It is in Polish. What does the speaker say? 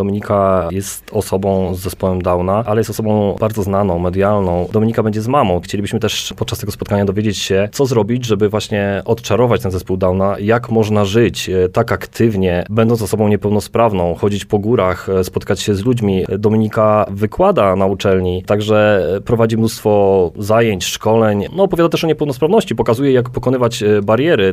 Dominika jest osobą z zespołem Downa, ale jest osobą bardzo znaną, medialną. Dominika będzie z mamą. Chcielibyśmy też podczas tego spotkania dowiedzieć się, co zrobić, żeby właśnie odczarować ten zespół Downa, jak można żyć e, tak aktywnie, będąc osobą niepełnosprawną, chodzić po górach, e, spotkać się z ludźmi. Dominika wykłada na uczelni, także e, prowadzi mnóstwo zajęć, szkoleń, no opowiada też o niepełnosprawności, pokazuje jak pokonywać bariery.